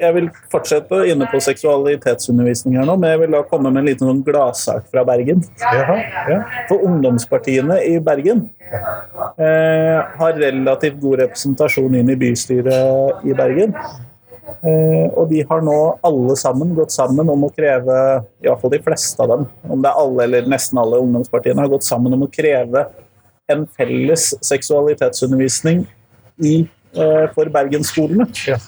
jeg vil fortsette inne på seksualitetsundervisning her nå, men jeg vil da komme med en liten sånn gladsak fra Bergen. Jaha, ja. For ungdomspartiene i Bergen eh, har relativt god representasjon inn i bystyret i Bergen. Eh, og de har nå alle sammen gått sammen om å kreve, i hvert fall de fleste av dem, om det er alle eller nesten alle ungdomspartiene, har gått sammen om å kreve en felles seksualitetsundervisning i, eh, for bergensskolene. Ja.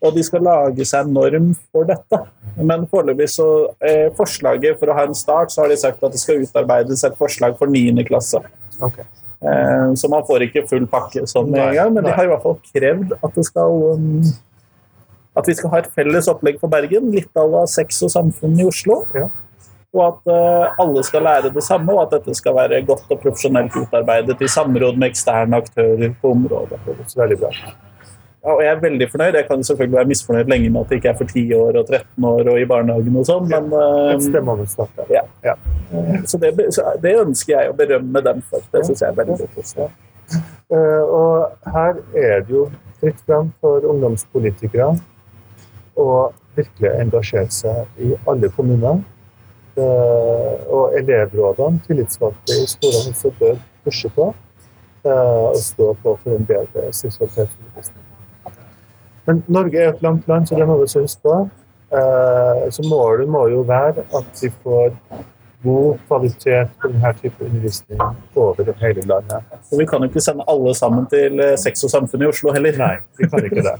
Og de skal lage seg en norm for dette. Men foreløpig så eh, forslaget for å ha en start, så har de sagt at det skal utarbeides et forslag for 9. klasse. Okay. Eh, så man får ikke full pakke sånn med en gang, men de har i hvert fall krevd at det skal um, at vi skal ha et felles opplegg for Bergen, litt à la sex og samfunn i Oslo. Ja. Og at uh, alle skal lære det samme, og at dette skal være godt og profesjonelt utarbeidet i samråd med eksterne aktører på området. Veldig bra. Ja, og jeg er veldig fornøyd. Jeg kan selvfølgelig være misfornøyd lenge med at det ikke er for 10 år og 13 år og i barnehagen og sånn, men uh, eh, starte. Ja. Ja. så, det, så det ønsker jeg å berømme dem for. Det syns jeg er veldig positivt. Uh, og her er det jo fritt fram for ungdomspolitikere å virkelig engasjert seg i alle kommuner. Eh, og elevrådene, tillitsvalgte i skolene, også bør pushe på eh, og stå på for en bedre seksualitetsundervisning. Men Norge er et langt land, så det må vi også huske på. Eh, så målet må jo være at vi får god kvalitet på denne type undervisning over hele landet. Og vi kan jo ikke sende alle sammen til Sex og samfunn i Oslo heller. Nei, vi kan ikke det.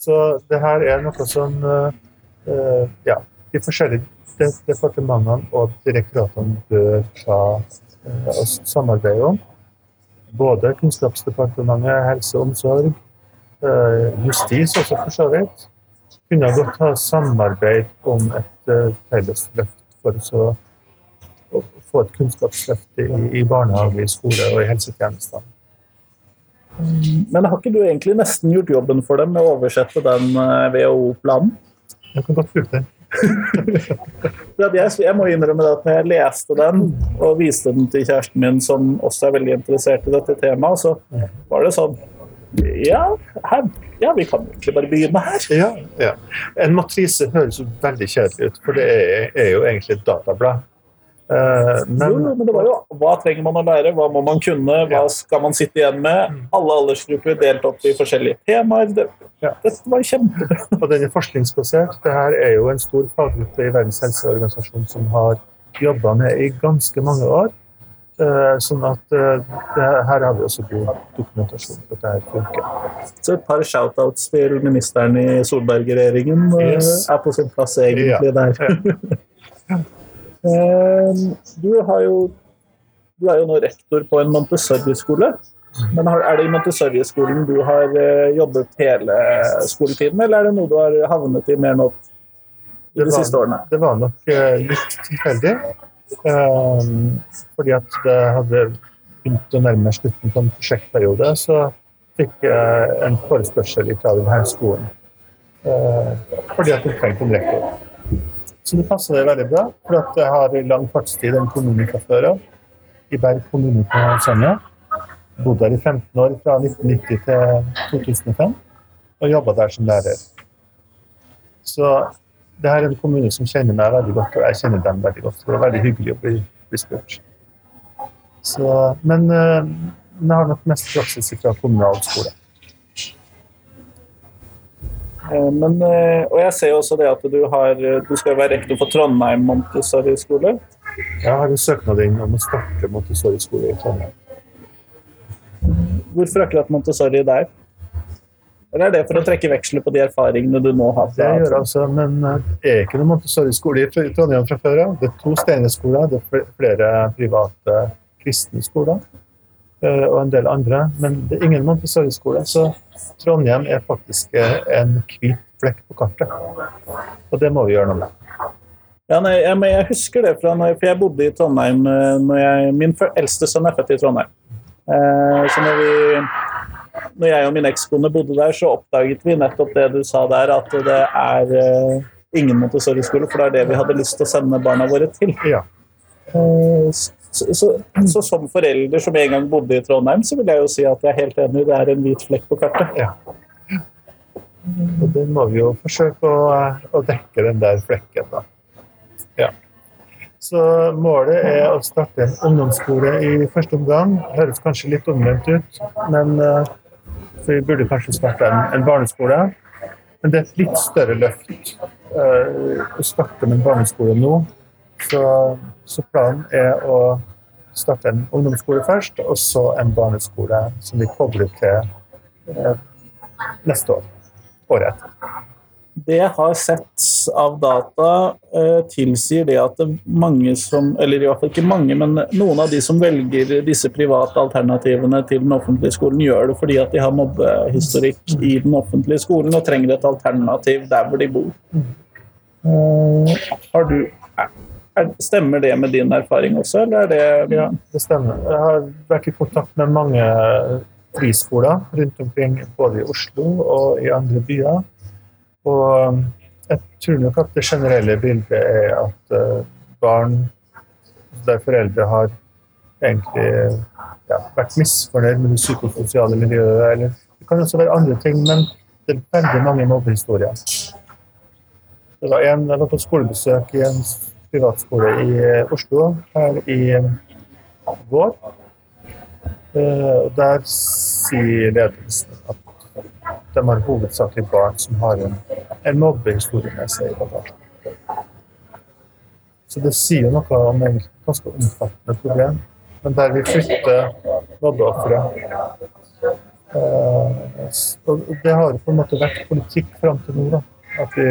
Så det her er noe som eh, ja, de forskjellige departementene og direktoratene bør ta uh, samarbeide om. Både Kunnskapsdepartementet, helse og omsorg, uh, justis også for så vidt, kunne godt ha samarbeid om et uh, felles løft for så- å få et kunnskapsløft i, i barnehage, i skole og i helsetjenestene. Men har ikke du egentlig nesten gjort jobben for dem med å oversette den eh, WHO-planen? Jeg kan godt bruke den. For Jeg, må innrømme det at når jeg leste den og viste den til kjæresten min, som også er veldig interessert i dette temaet, så var det sånn Ja, her, ja, vi kan egentlig bare begynne her. Ja, ja. En matrise høres jo veldig kjedelig ut, for det er, er jo egentlig et datablad. Eh, men jo, men det var jo hva trenger man å lære, hva må man kunne, hva skal man sitte igjen med? Alle aldersgrupper delt opp i forskjellige temaer. Det, Ja. Dette var kjempebra. og den er forskningsbasert. Det her er jo en stor faggruppe i Verdens helseorganisasjon som har jobba med i ganske mange år. Eh, Sånn at eh, det, her har vi også god dokumentasjon på at dette funker. Så et par shoutouts til ministeren i Solberg-regjeringen Yes. er på sin plass egentlig Ja. der. Eh, Du har jo du er jo nå rektor på en Montessori-skole. Men er det i Montessori-skolen du har eh, jobbet hele skoletiden, eller er det noe du har havnet i mer nå i de var- siste årene? Det var nok eh, litt tilfeldig. Eh, fordi at det hadde begynt å nærme meg slutten på en prosjektperiode, så fikk jeg en forespørsel fra denne skolen. Eh, fordi at de trengte en rektor. Så det passer det veldig bra, for at jeg har lang fartstid en kommune. I Berg kommune på Senja. Bodde der i 15 år, fra 1990 til 2005. Og jobba der som lærer. Så det her er en kommune som kjenner meg veldig godt, og jeg kjenner dem veldig godt. Så det er veldig hyggelig å bli, bli spurt. Så, men eh, jeg har nok mest praksis fra kommunal skole. Eh, Men, eh, og jeg ser jo også det at du, har, du skal være rektor for Trondheim Montessori-skole. Jeg har en søknad inn om å starte Montessori-skole i Trondheim. Hvorfor akkurat Montessori der? Eller er det for å trekke veksler på de erfaringene du nå har? Det gjør altså, men eh, det er ikke noen Montessori-skole i Trondheim fra før av. Det er to Steinerskoler, det er flere private kristne skoler eh, og en del andre. Men det er ingen Montessori-skole, så Trondheim er faktisk eh, en hvit flekk på kartet. Og det må vi gjøre noe med. Ja, nei, jeg, men jeg husker det, fra når, for jeg bodde i Trondheim eh, når jeg, Min eldste sønn er født i Trondheim. Eh, så når, vi, når jeg og min ekskone bodde der, så oppdaget vi nettopp det du sa der, at det er eh, ingen Montessori-skole, for det er det vi hadde lyst til å sende barna våre til. Ja. Eh, så, så, så som forelder som en gang bodde i Trondheim, så vil jeg jo si at jeg er helt enig, det er en hvit flekk på kartet. ja. Og det må vi jo forsøke å, å dekke den der flekken, da. Ja. Så målet er å starte en ungdomsskole i første omgang. Høres kanskje litt omvendt ut, men eh, for vi burde kanskje starte en, en barneskole. Men det er et litt større løft eh, å starte med en barneskole nå. Så, så planen er å starte en ungdomsskole først, og så en barneskole som vi kobler til eh, neste år. Året etter. Det jeg har sett av data, eh, tilsier det at det mange som Eller i hvert fall ikke mange, men noen av de som velger disse private alternativene til den offentlige skolen, gjør det fordi at de har mobbehistorikk i den offentlige skolen og trenger et alternativ der hvor de bor. Eh, har du Stemmer det med din erfaring også, eller er det Ja, det stemmer. Jeg har vært i kontakt med mange friskoler rundt omkring, både i Oslo og i andre byer. Og um, jeg tror nok at det generelle bildet er at eh, barn der foreldre har egentlig ja, vært misfornøyd med det psykososiale miljøet, eller det kan også være andre ting, men det er veldig mange mobbehistorier. Det var en, jeg var på skolebesøk i en privatskole i eh, Oslo her i vår. Eh, Der sier ledelsen at de har hovedsakelig barn som har en, en mobbehistorie med seg i bagasjen. Så det sier jo noe om et ganske omfattende problem. Men der vi flytter mobbeofre eh, Og det har på en måte vært politikk fram til nå, da. At vi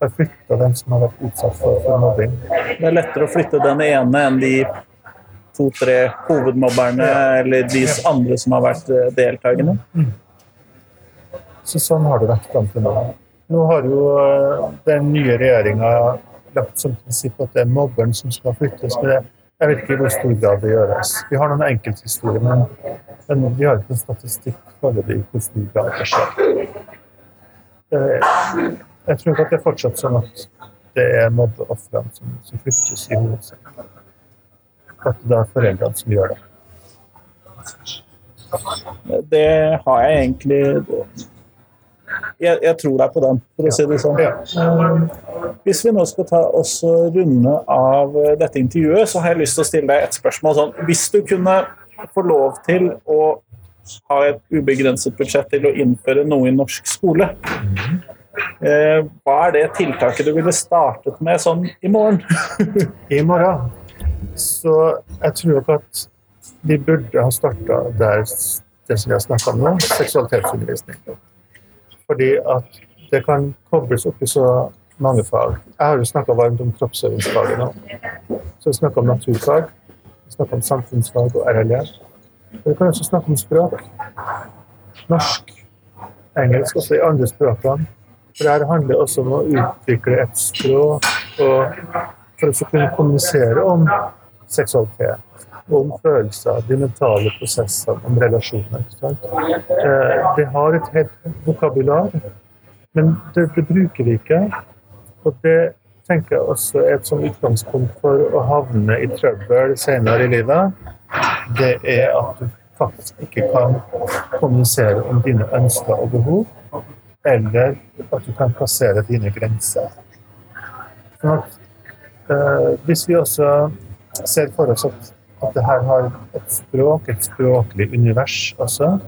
har flytta dem som har vært utsatt for, for mobbing. det er lettere å flytte den ene enn de to-tre hovedmobberne eller de andre som har vært deltakende. Mm. Så sånn har det vært fram til nå. Nå har jo eh, den nye regjeringa lagt som prinsipp at det er mobberen som skal flyttes. Men det- jeg vet ikke i hvor stor grad det gjøres. Vi har noen enkelthistorier, men, men vi har ikke noen statistikk foreløpig i hvor stor grad det skjer. Jeg tror ikke at det er fortsatt sånn at det er mobbeofrene som, som flyttes i hovedsak. At det er foreldrene som gjør det. Det har jeg egentlig jeg, jeg tror deg på den, for å si det sånn. Hvis vi nå skal ta oss runde av dette intervjuet, så har jeg lyst til å stille deg et spørsmål. Sånn. Hvis du kunne få lov til å ha et ubegrenset budsjett til å innføre noe i norsk skole, eh, hva er det tiltaket du ville startet med sånn i morgen? I morgen. Så jeg tror nok at vi burde ha starta der det som vi har snakka om nå, seksualitetsundervisning. Fordi at det kan kobles opp i så mange fag. Jeg har jo snakka varmt om kroppsøvingsfaget nå. Så vi snakker om naturfag, vi snakker om samfunnsfag og RLE. Men vi kan også snakke om språk. Norsk, engelsk, også i andre språkene. For det handler også om å utvikle et språk og for å kunne kommunisere om seksualitet, om følelser, de mentale prosessene, om relasjoner. Eh, Det har et helt vokabular, men det, det bruker vi ikke. Og det tenker jeg også er et utgangspunkt for å havne i trøbbel senere i livet. Det er at du faktisk ikke kan kommunisere om dine ønsker og behov, eller at du kan plassere dine grenser. For at, eh, hvis vi også ser for oss at, at det her har et språk, et språklig univers også,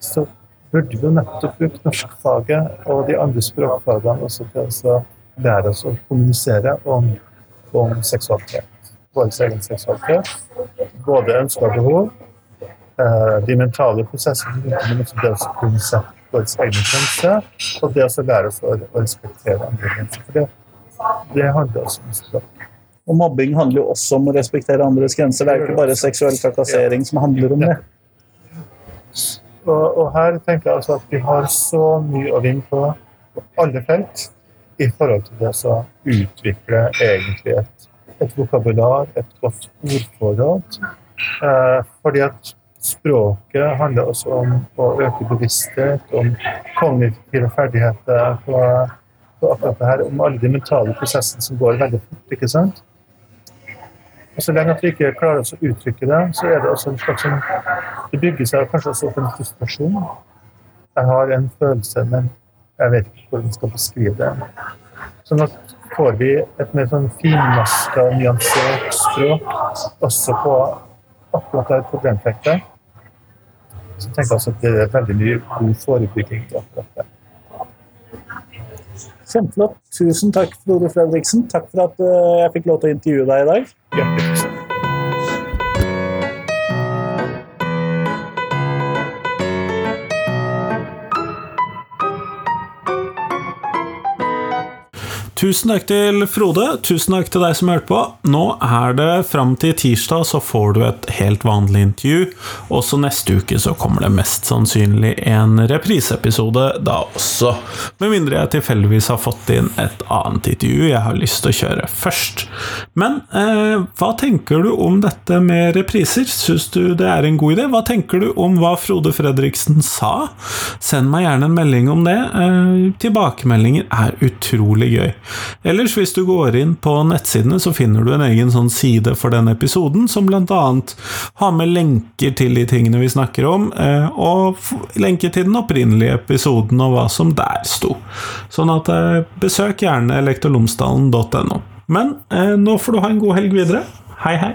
så burde vi nettopp bruke norskfaget og de andre språkfagene også til å lære oss å kommunisere om, om seksualitet. Vår egen seksualitet. Både ønsker og behov. eh, De mentale prosessene, men også det å kunne sette våre egen grenser. Og det å lære oss å respektere andre grenser. For det, det handler også om språk. Og mobbing handler jo også om å respektere andres grenser. Det er jo ikke bare seksuell trakassering som handler om det. Og, og her tenker jeg altså at vi har så mye å vinne på på alle felt i forhold til det å utvikle egentlig et, et vokabular, et godt ordforråd. Eh, fordi at språket handler også om å øke bevissthet, om kognitive ferdigheter på, på akkurat det her, om alle de mentale prosessene som går veldig fort. ikke sant? Og Så lenge at vi ikke klarer oss å uttrykke det, så er det også en slags som Det bygger seg kanskje også opp en frustrasjon. Jeg har en følelse, men jeg vet ikke hvordan jeg skal beskrive det. Sånn at får vi et mer sånn finmaska, nyansert språk også på akkurat det problemfeltet, så tenker jeg at det er veldig mye god forebygging til akkurat det. Kjempeflott. Tusen takk, Frode Fredriksen. Takk for at eh, jeg fikk lov til å intervjue deg i dag. Hjertelig Tusen takk til Frode, tusen takk til deg som hørte på. Nå er det fram til tirsdag, så får du et helt vanlig intervju. Også neste uke så kommer det mest sannsynlig en repriseepisode da også. Med mindre jeg tilfeldigvis har fått inn et annet intervju jeg har lyst til å kjøre først. Men eh, hva tenker du om dette med repriser? Syns du det er en god idé? Hva tenker du om hva Frode Fredriksen sa? Send meg gjerne en melding om det. Eh, tilbakemeldinger er utrolig gøy. Ellers, hvis du går inn på nettsidene, så finner du en egen sånn side for den episoden, som blant annet har med lenker til de tingene vi snakker om, eh, og lenker til den opprinnelige episoden og hva som der sto. Sånn at eh, besøk gjerne lektorlomsdalen.no. Men eh, nå får du ha en god helg videre. Hei, hei.